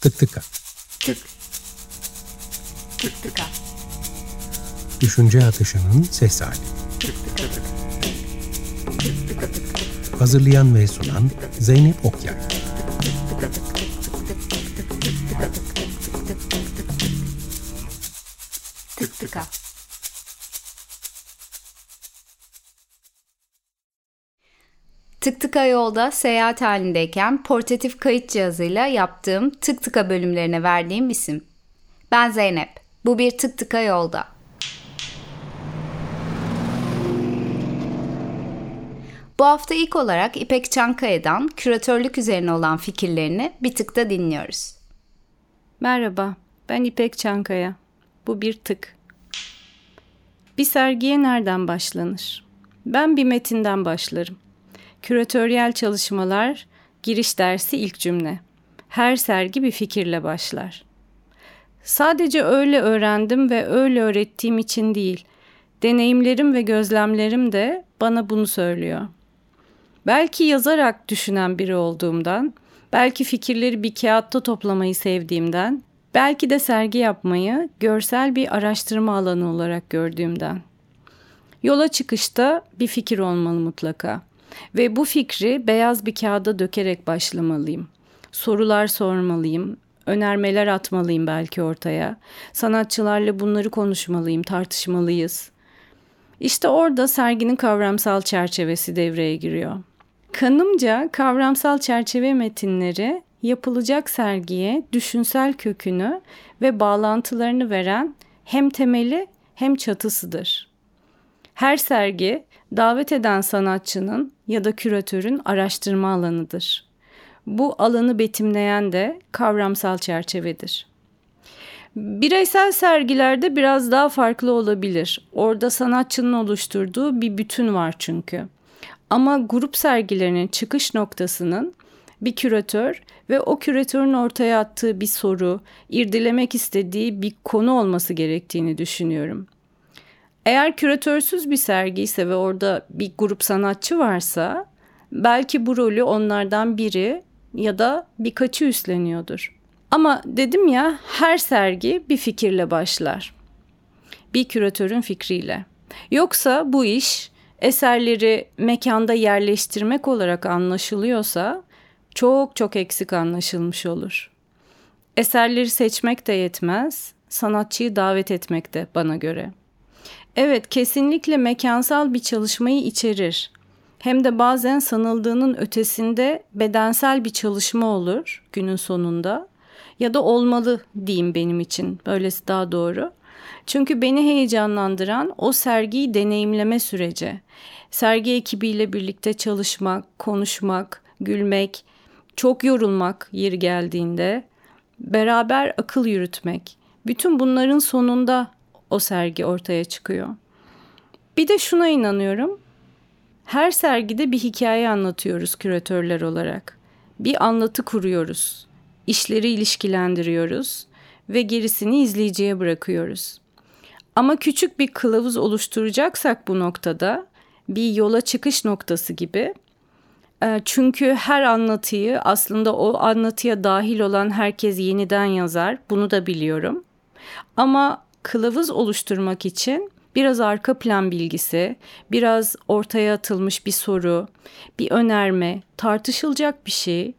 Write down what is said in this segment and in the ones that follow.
Tıktıka. Tık. Tık Tıktıka. Düşünce atışının ses hali. Tıktıka. Tıktıka. Tık. Hazırlayan ve sunan Zeynep Okyay. Tıktıka. Tık tıka yolda seyahat halindeyken portatif kayıt cihazıyla yaptığım tık tıka bölümlerine verdiğim isim. Ben Zeynep. Bu bir tık tıka yolda. Bu hafta ilk olarak İpek Çankaya'dan küratörlük üzerine olan fikirlerini bir tıkta dinliyoruz. Merhaba, ben İpek Çankaya. Bu bir tık. Bir sergiye nereden başlanır? Ben bir metinden başlarım. Küratöryel çalışmalar, giriş dersi ilk cümle. Her sergi bir fikirle başlar. Sadece öyle öğrendim ve öyle öğrettiğim için değil, deneyimlerim ve gözlemlerim de bana bunu söylüyor. Belki yazarak düşünen biri olduğumdan, belki fikirleri bir kağıtta toplamayı sevdiğimden, belki de sergi yapmayı görsel bir araştırma alanı olarak gördüğümden. Yola çıkışta bir fikir olmalı mutlaka. Ve bu fikri beyaz bir kağıda dökerek başlamalıyım. Sorular sormalıyım, önermeler atmalıyım belki ortaya. Sanatçılarla bunları konuşmalıyım, tartışmalıyız. İşte orada serginin kavramsal çerçevesi devreye giriyor. Kanımca kavramsal çerçeve metinleri yapılacak sergiye düşünsel kökünü ve bağlantılarını veren hem temeli hem çatısıdır. Her sergi davet eden sanatçının ya da küratörün araştırma alanıdır. Bu alanı betimleyen de kavramsal çerçevedir. Bireysel sergilerde biraz daha farklı olabilir. Orada sanatçının oluşturduğu bir bütün var çünkü. Ama grup sergilerinin çıkış noktasının bir küratör ve o küratörün ortaya attığı bir soru, irdelemek istediği bir konu olması gerektiğini düşünüyorum. Eğer küratörsüz bir sergi ise ve orada bir grup sanatçı varsa belki bu rolü onlardan biri ya da birkaçı üstleniyordur. Ama dedim ya her sergi bir fikirle başlar. Bir küratörün fikriyle. Yoksa bu iş eserleri mekanda yerleştirmek olarak anlaşılıyorsa çok çok eksik anlaşılmış olur. Eserleri seçmek de yetmez, sanatçıyı davet etmek de bana göre. Evet, kesinlikle mekansal bir çalışmayı içerir. Hem de bazen sanıldığının ötesinde bedensel bir çalışma olur günün sonunda. Ya da olmalı diyeyim benim için. Böylesi daha doğru. Çünkü beni heyecanlandıran o sergiyi deneyimleme süreci. Sergi ekibiyle birlikte çalışmak, konuşmak, gülmek, çok yorulmak yeri geldiğinde, beraber akıl yürütmek. Bütün bunların sonunda o sergi ortaya çıkıyor. Bir de şuna inanıyorum. Her sergide bir hikaye anlatıyoruz küratörler olarak. Bir anlatı kuruyoruz. İşleri ilişkilendiriyoruz ve gerisini izleyiciye bırakıyoruz. Ama küçük bir kılavuz oluşturacaksak bu noktada bir yola çıkış noktası gibi e, çünkü her anlatıyı aslında o anlatıya dahil olan herkes yeniden yazar. Bunu da biliyorum. Ama kılavuz oluşturmak için biraz arka plan bilgisi, biraz ortaya atılmış bir soru, bir önerme, tartışılacak bir şey,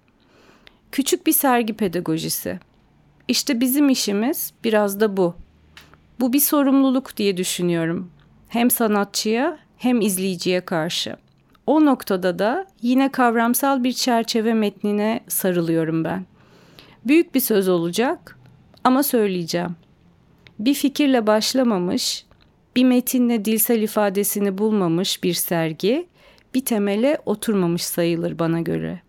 küçük bir sergi pedagojisi. İşte bizim işimiz biraz da bu. Bu bir sorumluluk diye düşünüyorum. Hem sanatçıya hem izleyiciye karşı. O noktada da yine kavramsal bir çerçeve metnine sarılıyorum ben. Büyük bir söz olacak ama söyleyeceğim bir fikirle başlamamış, bir metinle dilsel ifadesini bulmamış bir sergi bir temele oturmamış sayılır bana göre.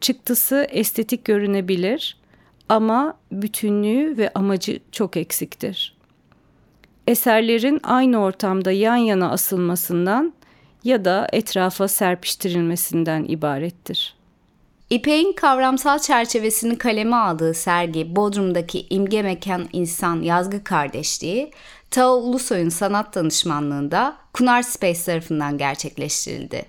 Çıktısı estetik görünebilir ama bütünlüğü ve amacı çok eksiktir. Eserlerin aynı ortamda yan yana asılmasından ya da etrafa serpiştirilmesinden ibarettir. İpek'in kavramsal çerçevesini kaleme aldığı sergi Bodrum'daki İmge Mekan İnsan Yazgı Kardeşliği, Tao Ulusoy'un sanat danışmanlığında Kunar Space tarafından gerçekleştirildi.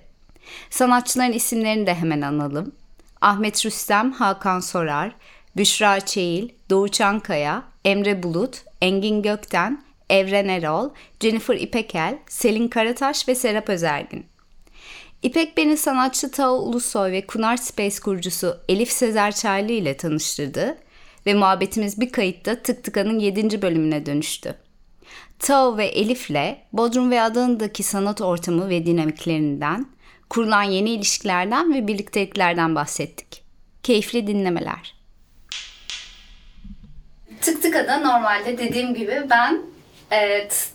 Sanatçıların isimlerini de hemen analım. Ahmet Rüstem, Hakan Sorar, Büşra Çeil, Doğu Çankaya, Emre Bulut, Engin Gökten, Evren Erol, Jennifer İpekel, Selin Karataş ve Serap Özergin. İpek beni sanatçı Tao Ulusoy ve Kunar Space kurucusu Elif Sezer Çaylı ile tanıştırdı ve muhabbetimiz bir kayıtta Tık Tıka'nın 7. bölümüne dönüştü. Tao ve Elif'le Bodrum ve Adana'daki sanat ortamı ve dinamiklerinden, kurulan yeni ilişkilerden ve birlikteliklerden bahsettik. Keyifli dinlemeler. Tık Tıka'da normalde dediğim gibi ben evet,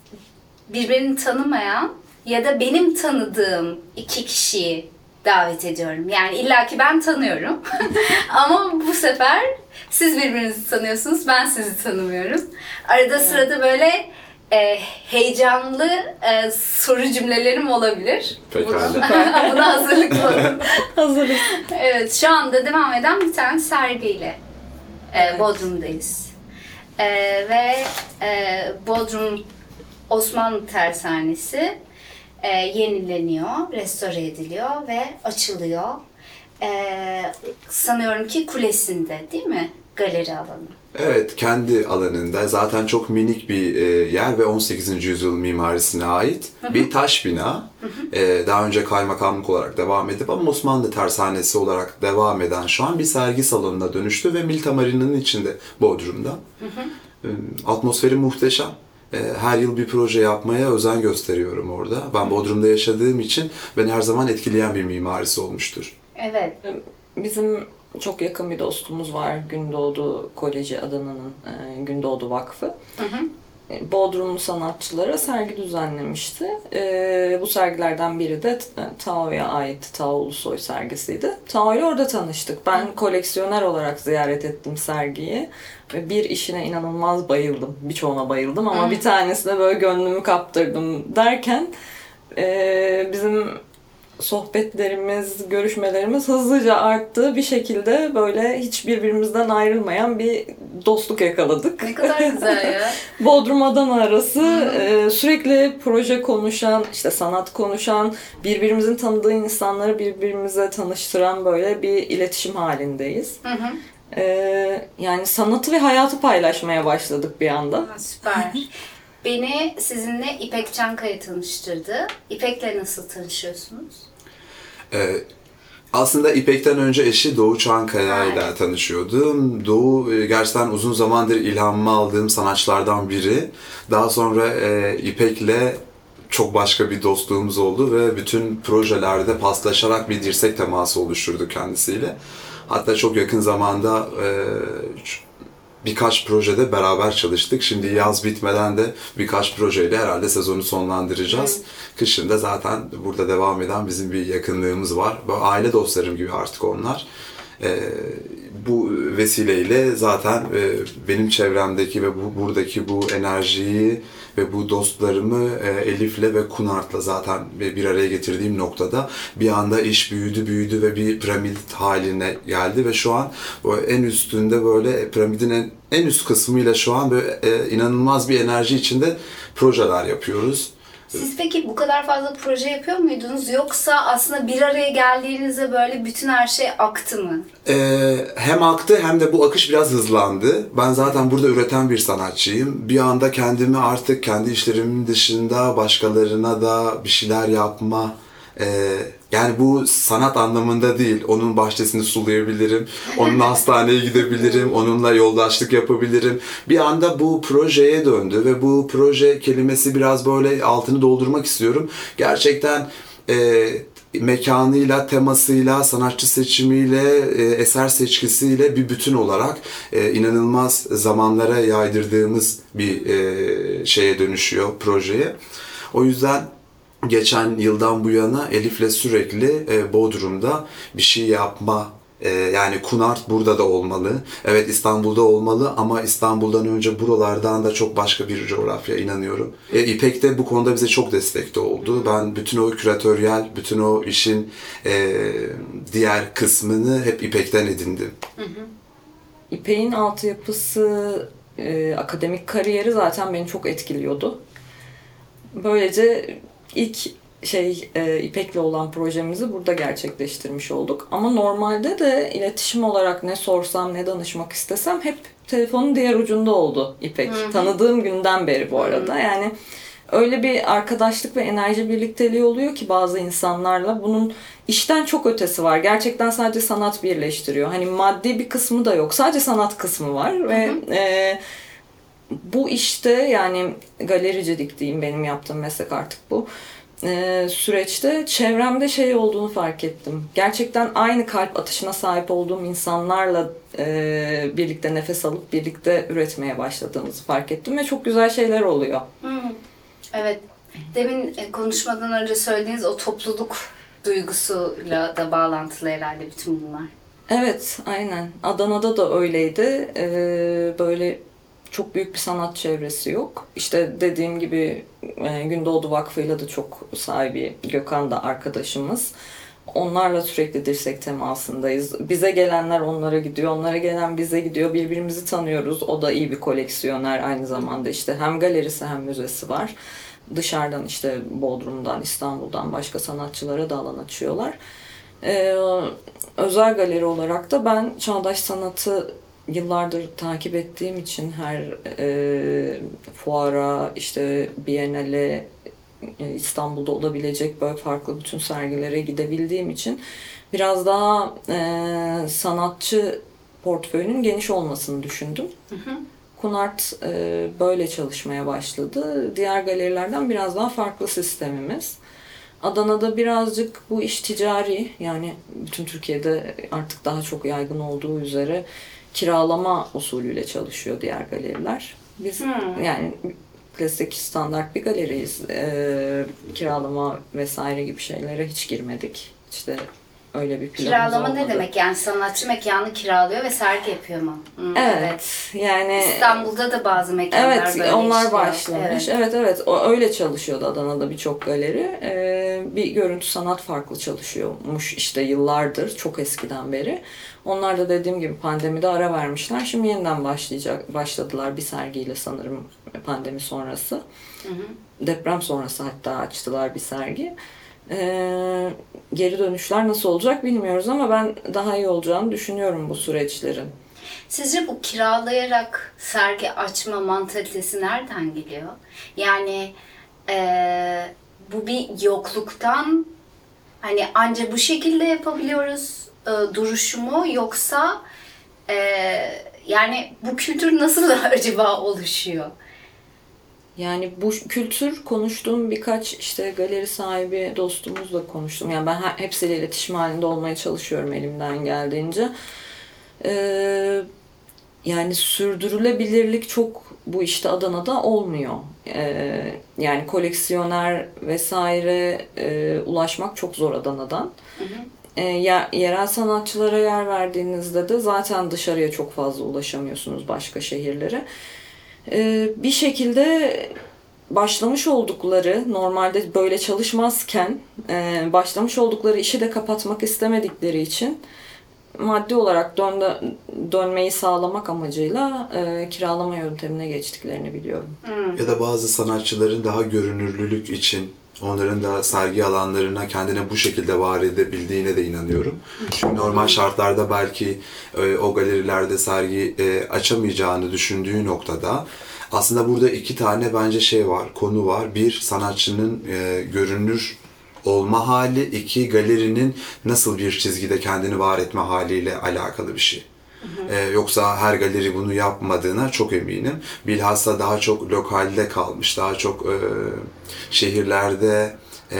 birbirini tanımayan ya da benim tanıdığım iki kişiyi davet ediyorum. Yani illaki ben tanıyorum. Ama bu sefer siz birbirinizi tanıyorsunuz, ben sizi tanımıyorum. Arada sırada böyle e, heyecanlı e, soru cümlelerim olabilir. Pekala. Buna, hazırlıklı olun. Hazırız. Evet, şu anda devam eden bir tane sergiyle e, Bodrum'dayız. E, ve e, Bodrum Osmanlı Tersanesi e, yenileniyor, restore ediliyor ve açılıyor. E, sanıyorum ki kulesinde değil mi? Galeri alanı. Evet, kendi alanında zaten çok minik bir e, yer ve 18. yüzyıl mimarisine ait bir taş bina. E, daha önce kaymakamlık olarak devam edip ama Osmanlı tersanesi olarak devam eden şu an bir sergi salonuna dönüştü ve Milta Marina'nın içinde Bodrum'da. E, atmosferi muhteşem. E, Her yıl bir proje yapmaya özen gösteriyorum orada. Ben Bodrum'da yaşadığım için beni her zaman etkileyen bir mimarisi olmuştur. Evet. Bizim çok yakın bir dostumuz var. Gündoğdu Koleji Adana'nın e, Gündoğdu Vakfı. E, Bodrumlu sanatçılara sergi düzenlemişti. E, bu sergilerden biri de Tao'ya ait Tao Ulusoy sergisiydi. Tao ile orada tanıştık. Ben koleksiyoner olarak ziyaret ettim sergiyi. Ve bir işine inanılmaz bayıldım. Birçoğuna bayıldım ama bir tanesine böyle gönlümü kaptırdım derken e, bizim sohbetlerimiz, görüşmelerimiz hızlıca arttı. Bir şekilde böyle hiç birbirimizden ayrılmayan bir dostluk yakaladık. Ne kadar güzel ya. Bodrum Adana arası e, sürekli proje konuşan, işte sanat konuşan, birbirimizin tanıdığı insanları birbirimize tanıştıran böyle bir iletişim halindeyiz. Hı hı. E, yani sanatı ve hayatı paylaşmaya başladık bir anda. Ha, Süper. Beni sizinle İpek Çankaya tanıştırdı. İpek'le nasıl tanışıyorsunuz? Ee, aslında İpek'ten önce eşi Doğu Çankaya ile tanışıyordum. Doğu e, gerçekten uzun zamandır ilhamımı aldığım sanatçılardan biri. Daha sonra e, İpek'le çok başka bir dostluğumuz oldu ve bütün projelerde paslaşarak bir dirsek teması oluşturduk kendisiyle. Hatta çok yakın zamanda e, birkaç projede beraber çalıştık. Şimdi yaz bitmeden de birkaç projeyle herhalde sezonu sonlandıracağız. Kışın da zaten burada devam eden bizim bir yakınlığımız var. Böyle aile dostlarım gibi artık onlar. Ee, bu vesileyle zaten e, benim çevremdeki ve bu buradaki bu enerjiyi ve bu dostlarımı e, Elif'le ve Kunart'la zaten bir araya getirdiğim noktada bir anda iş büyüdü büyüdü ve bir piramit haline geldi ve şu an en üstünde böyle piramidin en, en üst kısmıyla şu an böyle e, inanılmaz bir enerji içinde projeler yapıyoruz. Siz peki bu kadar fazla proje yapıyor muydunuz yoksa aslında bir araya geldiğinizde böyle bütün her şey aktı mı? Ee, hem aktı hem de bu akış biraz hızlandı. Ben zaten burada üreten bir sanatçıyım. Bir anda kendimi artık kendi işlerimin dışında başkalarına da bir şeyler yapma ee, yani bu sanat anlamında değil. Onun bahçesini sulayabilirim. Onunla hastaneye gidebilirim. Onunla yoldaşlık yapabilirim. Bir anda bu projeye döndü ve bu proje kelimesi biraz böyle altını doldurmak istiyorum. Gerçekten e, mekanıyla, temasıyla, sanatçı seçimiyle, e, eser seçkisiyle bir bütün olarak e, inanılmaz zamanlara yaydırdığımız bir e, şeye dönüşüyor projeye. O yüzden geçen yıldan bu yana Elif'le sürekli e, Bodrum'da bir şey yapma e, yani Kunart burada da olmalı. Evet İstanbul'da olmalı ama İstanbul'dan önce buralardan da çok başka bir coğrafya inanıyorum. E, İpek de bu konuda bize çok destekte oldu. Ben bütün o küratöryel, bütün o işin e, diğer kısmını hep İpek'ten edindim. İpek'in altyapısı, e, akademik kariyeri zaten beni çok etkiliyordu. Böylece ilk şey e, İpek'le olan projemizi burada gerçekleştirmiş olduk. Ama normalde de iletişim olarak ne sorsam ne danışmak istesem hep telefonun diğer ucunda oldu İpek. Tanıdığım günden beri bu arada. Yani öyle bir arkadaşlık ve enerji birlikteliği oluyor ki bazı insanlarla bunun işten çok ötesi var. Gerçekten sadece sanat birleştiriyor. Hani maddi bir kısmı da yok. Sadece sanat kısmı var ve e, bu işte yani galericilik diyeyim benim yaptığım meslek artık bu. Ee, süreçte çevremde şey olduğunu fark ettim. Gerçekten aynı kalp atışına sahip olduğum insanlarla e, birlikte nefes alıp birlikte üretmeye başladığımızı fark ettim ve çok güzel şeyler oluyor. Evet. Demin e, konuşmadan önce söylediğiniz o topluluk duygusuyla da bağlantılı herhalde bütün bunlar. Evet, aynen. Adana'da da öyleydi. Ee, böyle çok büyük bir sanat çevresi yok. İşte dediğim gibi e, Gündoğdu Vakfı'yla da çok sahibi Gökhan da arkadaşımız. Onlarla sürekli dirsek temasındayız. Bize gelenler onlara gidiyor, onlara gelen bize gidiyor. Birbirimizi tanıyoruz. O da iyi bir koleksiyoner aynı zamanda işte hem galerisi hem müzesi var. Dışarıdan işte Bodrum'dan, İstanbul'dan başka sanatçılara da alan açıyorlar. Ee, özel galeri olarak da ben çağdaş sanatı yıllardır takip ettiğim için her e, fuara, işte Biennale, e, İstanbul'da olabilecek böyle farklı bütün sergilere gidebildiğim için biraz daha e, sanatçı portföyünün geniş olmasını düşündüm. Kunart e, böyle çalışmaya başladı. Diğer galerilerden biraz daha farklı sistemimiz. Adana'da birazcık bu iş ticari yani bütün Türkiye'de artık daha çok yaygın olduğu üzere kiralama usulüyle çalışıyor diğer galeriler. Biz yani klasik standart bir galeriyiz. Ee, kiralama vesaire gibi şeylere hiç girmedik. İşte öyle bir planımız Kiralama ne olmadı. demek? Yani sanatçı mekanı kiralıyor ve sergi yapıyor mu? Hmm, Evet. Yani İstanbul'da da bazı mekanlar Evet, böyle onlar işliyor. başlamış. Evet. Evet. evet O öyle çalışıyordu Adana'da birçok galeri. Ee, bir görüntü sanat farklı çalışıyormuş işte yıllardır, çok eskiden beri. Onlar da dediğim gibi pandemide ara vermişler. Şimdi yeniden başlayacak başladılar bir sergiyle sanırım pandemi sonrası. Deprem sonrası hatta açtılar bir sergi. Ee, geri dönüşler nasıl olacak bilmiyoruz ama ben daha iyi olacağını düşünüyorum bu süreçlerin. Sizce bu kiralayarak sergi açma mantalitesi nereden geliyor? Yani eee, bu bir yokluktan hani anca bu şekilde yapabiliyoruz e, duruşu mu yoksa e, yani bu kültür nasıl acaba oluşuyor? Yani bu kültür konuştuğum birkaç işte galeri sahibi dostumuzla konuştum. Yani ben he- hepsiyle iletişim halinde olmaya çalışıyorum elimden geldiğince. Ee, yani sürdürülebilirlik çok bu işte Adana'da olmuyor. Ee, yani koleksiyoner vesaire e, ulaşmak çok zor Adana'dan. E, ye- yerel sanatçılara yer verdiğinizde de zaten dışarıya çok fazla ulaşamıyorsunuz başka şehirlere. E, bir şekilde başlamış oldukları normalde böyle çalışmazken e, başlamış oldukları işi de kapatmak istemedikleri için maddi olarak dönde, dönmeyi sağlamak amacıyla e, kiralama yöntemine geçtiklerini biliyorum. Ya da bazı sanatçıların daha görünürlülük için onların da sergi alanlarına kendine bu şekilde var edebildiğine de inanıyorum. Çünkü normal şartlarda belki e, o galerilerde sergi e, açamayacağını düşündüğü noktada aslında burada iki tane bence şey var, konu var. Bir, sanatçının e, görünür olma hali, iki galerinin nasıl bir çizgide kendini var etme haliyle alakalı bir şey. Ee, yoksa her galeri bunu yapmadığına çok eminim. Bilhassa daha çok lokalde kalmış, daha çok e, şehirlerde e,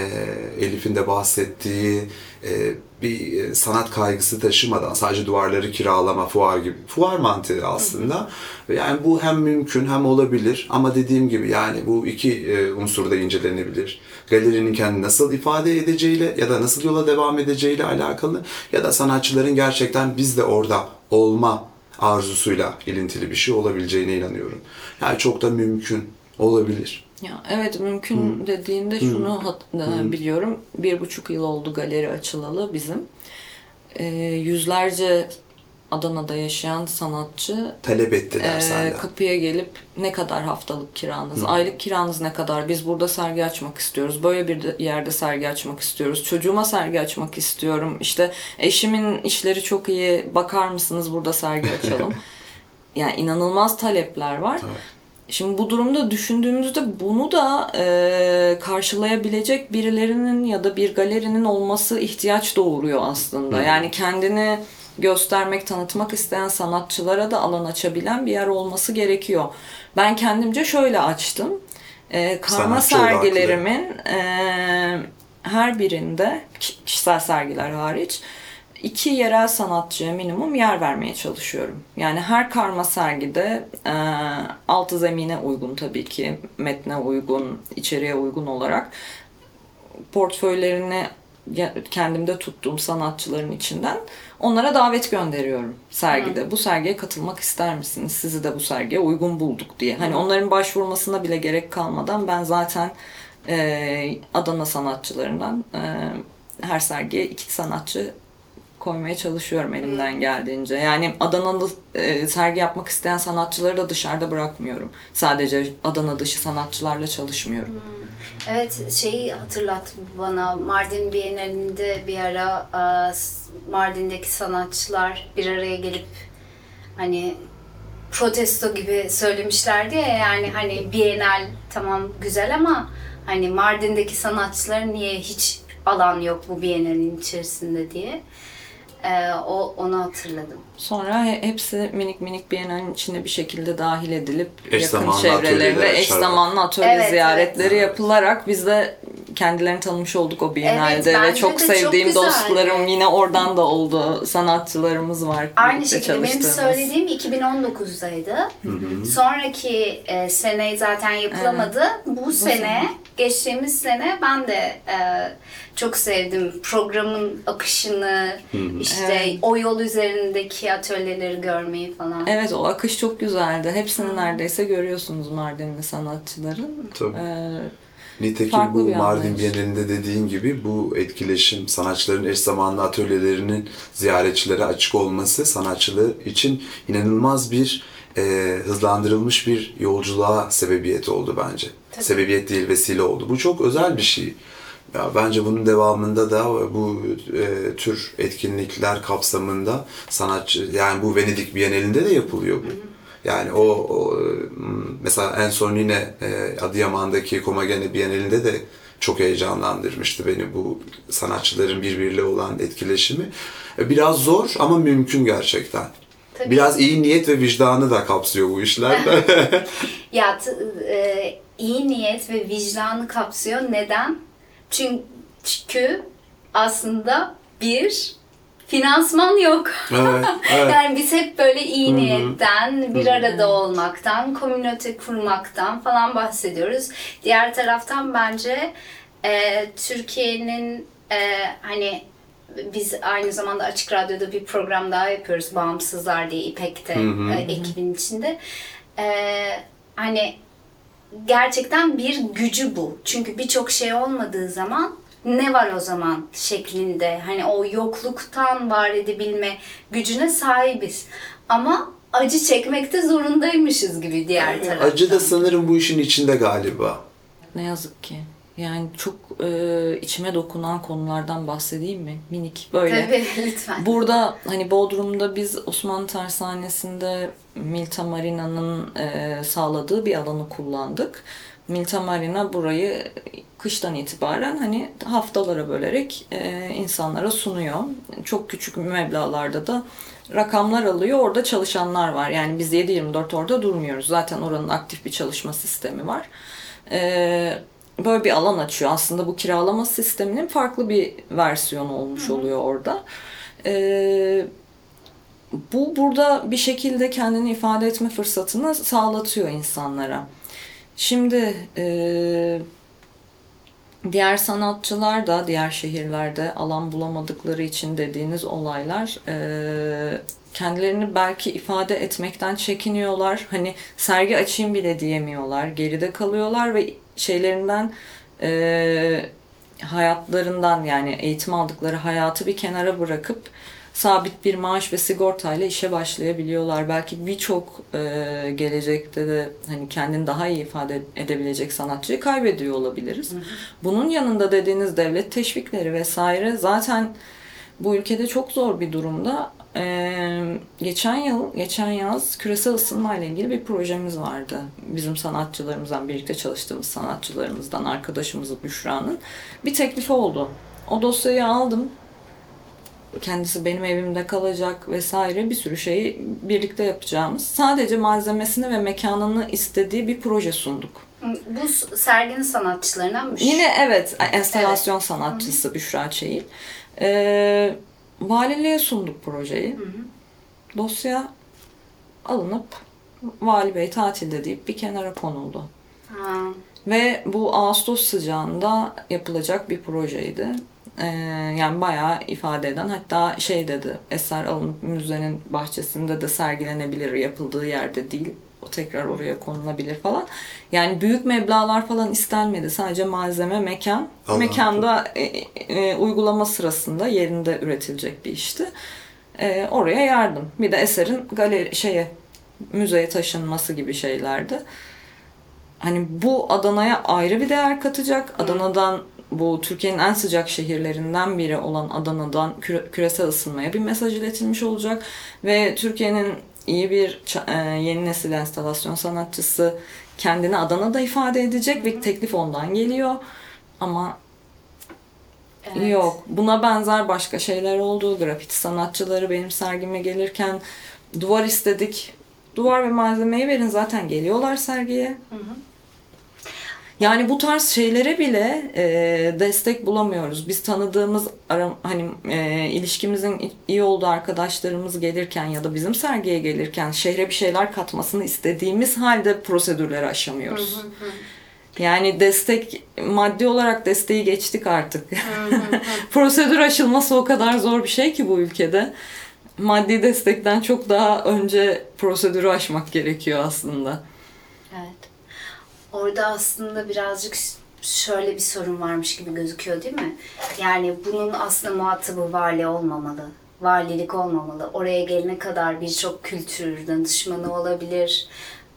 Elif'in de bahsettiği e, bir e, sanat kaygısı taşımadan sadece duvarları kiralama, fuar gibi. Fuar mantığı aslında. Yani bu hem mümkün hem olabilir ama dediğim gibi yani bu iki e, unsur da incelenebilir. Galerinin kendini nasıl ifade edeceğiyle ya da nasıl yola devam edeceğiyle alakalı ya da sanatçıların gerçekten biz de orada olma arzusuyla ilintili bir şey olabileceğine inanıyorum. Yani çok da mümkün olabilir. Ya evet mümkün dediğinde şunu hat- e, biliyorum. Bir buçuk yıl oldu galeri açılalı bizim. E, yüzlerce Adana'da yaşayan sanatçı Talep ettiler senden. kapıya gelip ne kadar haftalık kiranız, aylık kiranız ne kadar, biz burada sergi açmak istiyoruz, böyle bir de- yerde sergi açmak istiyoruz, çocuğuma sergi açmak istiyorum, işte eşimin işleri çok iyi, bakar mısınız? Burada sergi açalım. yani inanılmaz talepler var. Şimdi bu durumda düşündüğümüzde bunu da e, karşılayabilecek birilerinin ya da bir galerinin olması ihtiyaç doğuruyor aslında. Yani kendini göstermek, tanıtmak isteyen sanatçılara da alan açabilen bir yer olması gerekiyor. Ben kendimce şöyle açtım. E, karma Sanatçı sergilerimin e, her birinde, ki- kişisel sergiler hariç, iki yerel sanatçıya minimum yer vermeye çalışıyorum. Yani her karma sergide e, altı zemine uygun tabii ki, metne uygun, içeriğe uygun olarak portföylerini kendimde tuttuğum sanatçıların içinden onlara davet gönderiyorum sergide. Bu sergiye katılmak ister misiniz? Sizi de bu sergiye uygun bulduk diye. Hani onların başvurmasına bile gerek kalmadan ben zaten e, Adana sanatçılarından e, her sergiye iki sanatçı koymaya çalışıyorum elimden geldiğince. Yani Adana'da e, sergi yapmak isteyen sanatçıları da dışarıda bırakmıyorum. Sadece Adana dışı sanatçılarla çalışmıyorum. Evet şeyi hatırlat bana. Mardin Bienalinde bir ara e, Mardin'deki sanatçılar bir araya gelip hani protesto gibi söylemişlerdi ya yani hani Bienal tamam güzel ama hani Mardin'deki sanatçıların niye hiç alan yok bu Bienal'in içerisinde diye E, o onu hatırladım. Sonra he- hepsi minik minik Biennale'nin içine bir şekilde dahil edilip Eş yakın zamanlı çevrelerinde eş zamanlı atölye Evet, ziyaretleri evet. yapılarak biz de kendilerini tanımış olduk o Biennale'de Evet, ve çok çok sevdiğim güzeldi. dostlarım yine oradan da oldu. Sanatçılarımız var. Aynı şekilde benim söylediğim 2019'daydı. Sonraki e, sene zaten yapılamadı. Bu, sene, sene. Geçtiğimiz sene ben de e, çok sevdim programın akışını, işte Evet. o yol üzerindeki atölyeleri görmeyi falan. Evet o akış çok güzeldi. Hepsini neredeyse görüyorsunuz Mardinli sanatçıların. Tabii. Ee, Nitekim Farklı bu bir Mardin. Bienalinde dediğin gibi bu etkileşim, sanatçıların eş zamanlı atölyelerinin ziyaretçilere açık olması sanatçılar için inanılmaz bir e, hızlandırılmış bir yolculuğa sebebiyet oldu bence. Sebebiyet değil vesile oldu. Bu çok özel bir şey. Ya bence bunun devamında da bu e, tür etkinlikler kapsamında sanatçı yani bu Venedik Bienalinde de yapılıyor bu. Yani o, o mesela en son yine e, Adıyaman'daki Komagene Bienalinde de çok heyecanlandırmıştı beni bu sanatçıların birbiriyle olan etkileşimi. E, Biraz zor ama mümkün gerçekten. Tabii. Biraz iyi niyet ve vicdanı da kapsıyor bu işler. Ya t- e, iyi niyet ve vicdanı kapsıyor. Neden? Çünkü aslında bir finansman yok. evet, evet. Yani biz hep böyle iyi niyetten, bir arada olmaktan, komünite kurmaktan falan bahsediyoruz. Diğer taraftan bence e, Türkiye'nin e, hani biz aynı zamanda Açık Radyo'da bir program daha yapıyoruz. Bağımsızlar diye İpek'te e, ekibin içinde. E, hani gerçekten bir gücü bu. Çünkü birçok şey olmadığı zaman ne var o zaman şeklinde hani o yokluktan var edebilme gücüne sahibiz. Ama acı çekmekte zorundaymışız gibi diğer taraftan. Acı da sanırım bu işin içinde galiba. Ne yazık ki. Yani çok e, içime dokunan konulardan bahsedeyim mi? Minik böyle. Tabii lütfen. Burada hani Bodrum'da biz Osmanlı Tersanesi'nde Milta Marina'nın e, sağladığı bir alanı kullandık. Milta Marina burayı kıştan itibaren hani haftalara bölerek e, insanlara sunuyor. Çok küçük meblağlarda da rakamlar alıyor. Orada çalışanlar var. Yani biz 7-24 orada durmuyoruz. Zaten oranın aktif bir çalışma sistemi var. E, böyle bir alan açıyor. Aslında bu kiralama sisteminin farklı bir versiyonu olmuş oluyor orada. E, bu burada bir şekilde kendini ifade etme fırsatını sağlatıyor insanlara. Şimdi e, diğer sanatçılar da diğer şehirlerde alan bulamadıkları için dediğiniz olaylar e, kendilerini belki ifade etmekten çekiniyorlar. Hani sergi açayım bile diyemiyorlar. Geride kalıyorlar ve şeylerinden e, hayatlarından yani eğitim aldıkları hayatı bir kenara bırakıp sabit bir maaş ve sigortayla işe başlayabiliyorlar. Belki birçok e, gelecekte de hani kendini daha iyi ifade edebilecek sanatçıyı kaybediyor olabiliriz. Bunun yanında dediğiniz devlet teşvikleri vesaire zaten bu ülkede çok zor bir durumda. Ee, geçen yıl, geçen yaz küresel ısınma ile ilgili bir projemiz vardı. Bizim sanatçılarımızdan, birlikte çalıştığımız sanatçılarımızdan, arkadaşımız Büşra'nın bir teklifi oldu. O dosyayı aldım. Kendisi benim evimde kalacak vesaire bir sürü şeyi birlikte yapacağımız. Sadece malzemesini ve mekanını istediği bir proje sunduk. Bu serginin sanatçılarındanmış. Yine evet, enstalasyon sanatçısı Büşra Çeyiz. Ee, valiliğe sunduk projeyi. Dosya alınıp vali bey tatilde deyip bir kenara konuldu. Ha. Ve bu Ağustos sıcağında yapılacak bir projeydi. Ee, yani bayağı ifade eden hatta şey dedi eser alınıp müzenin bahçesinde de sergilenebilir yapıldığı yerde değil o tekrar oraya konulabilir falan. Yani büyük meblağlar falan istenmedi. Sadece malzeme, mekan. Allah Mekanda e, e, uygulama sırasında yerinde üretilecek bir işti. E, oraya yardım. Bir de eserin galeri şeye müzeye taşınması gibi şeylerdi. Hani bu Adana'ya ayrı bir değer katacak. Adana'dan bu Türkiye'nin en sıcak şehirlerinden biri olan Adana'dan küre- küresel ısınmaya bir mesaj iletilmiş olacak ve Türkiye'nin iyi bir e, yeni nesil enstalasyon sanatçısı kendini Adana'da ifade edecek ve teklif ondan geliyor. Ama Evet. Yok. Buna benzer başka şeyler oldu. Grafiti sanatçıları benim sergime gelirken duvar istedik. Duvar ve malzemeyi verin zaten geliyorlar sergiye. Yani bu tarz şeylere bile e, destek bulamıyoruz. Biz tanıdığımız ara, hani e, ilişkimizin iyi olduğu arkadaşlarımız gelirken ya da bizim sergiye gelirken şehre bir şeyler katmasını istediğimiz halde prosedürleri aşamıyoruz. Yani destek, maddi olarak desteği geçtik artık. Prosedür aşılması o kadar zor bir şey ki bu ülkede. Maddi destekten çok daha önce prosedürü aşmak gerekiyor aslında. Orada aslında birazcık şöyle bir sorun varmış gibi gözüküyor değil mi? Yani bunun aslında muhatabı vali olmamalı. Valilik olmamalı. Oraya gelene kadar birçok kültür danışmanı olabilir.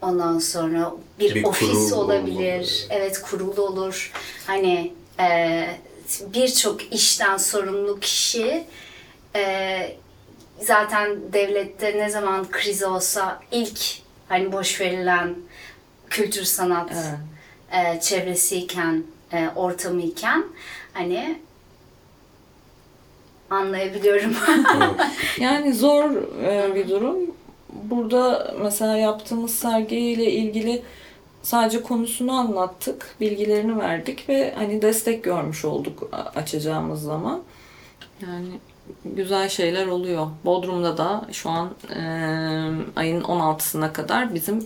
Ondan sonra bir, Bir ofis olabilir. olmalı. Evet kurul olur. Hani e, birçok işten sorumlu kişi e, zaten devlette ne zaman kriz olsa ilk hani boş verilen kültür sanat Evet. e, çevresiyken, e, ortamıyken hani anlayabiliyorum. Yani zor e, bir durum. Burada mesela yaptığımız sergiyle ilgili sadece konusunu anlattık, bilgilerini verdik ve hani destek görmüş olduk açacağımız zaman. Yani güzel şeyler oluyor. Bodrum'da da şu an e, ayın 16'sına kadar bizim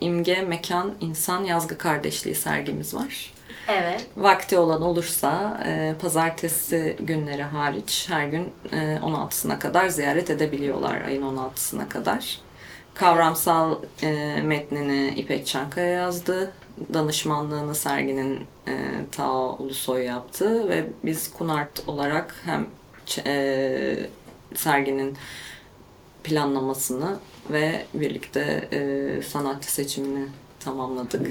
İmge Mekan İnsan Yazgı Kardeşliği sergimiz var. evet. Vakti olan olursa e, pazartesi günleri hariç her gün e, 16'sına kadar ziyaret edebiliyorlar ayın 16'sına kadar. Kavramsal e, metnini İpek Çankaya yazdı. Danışmanlığını serginin e, Tao Ulusoy yaptı ve biz Kunart olarak hem e, serginin planlamasını ve birlikte e, sanatçı seçimini tamamladık.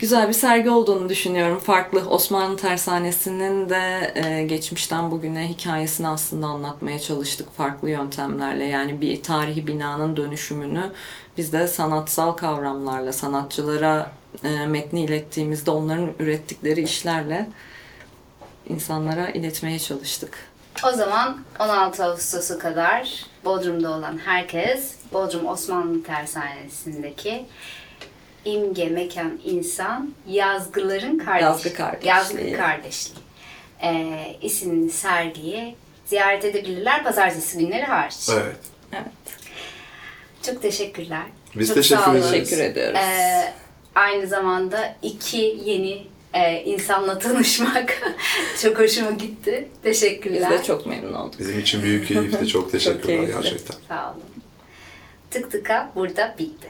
Güzel bir sergi olduğunu düşünüyorum. Farklı Osmanlı Tersanesi'nin de e, geçmişten bugüne hikayesini aslında anlatmaya çalıştık farklı yöntemlerle. Yani bir tarihi binanın dönüşümünü biz de sanatsal kavramlarla, sanatçılara e, metni ilettiğimizde onların ürettikleri işlerle insanlara iletmeye çalıştık. O zaman 16 Ağustos'a kadar Bodrum'da olan herkes Bodrum Osmanlı Tersanesi'ndeki İmge Mekan İnsan Yazgıların Kardeşliği. Yazgı Kardeşliği. Yazgı Kardeşliği. Ee, isimli sergiyi ziyaret edebilirler pazartesi günleri hariç. Evet. Çok teşekkürler. Biz Çok teşekkür ederiz. Teşekkür ediyoruz. Ee, aynı zamanda iki yeni e, insanla tanışmak çok hoşuma gitti. Biz Teşekkürler. de çok memnun olduk. Bizim için büyük keyifti. Çok teşekkürler keyifli. gerçekten. Sağ olun. Tık tıka burada bitti.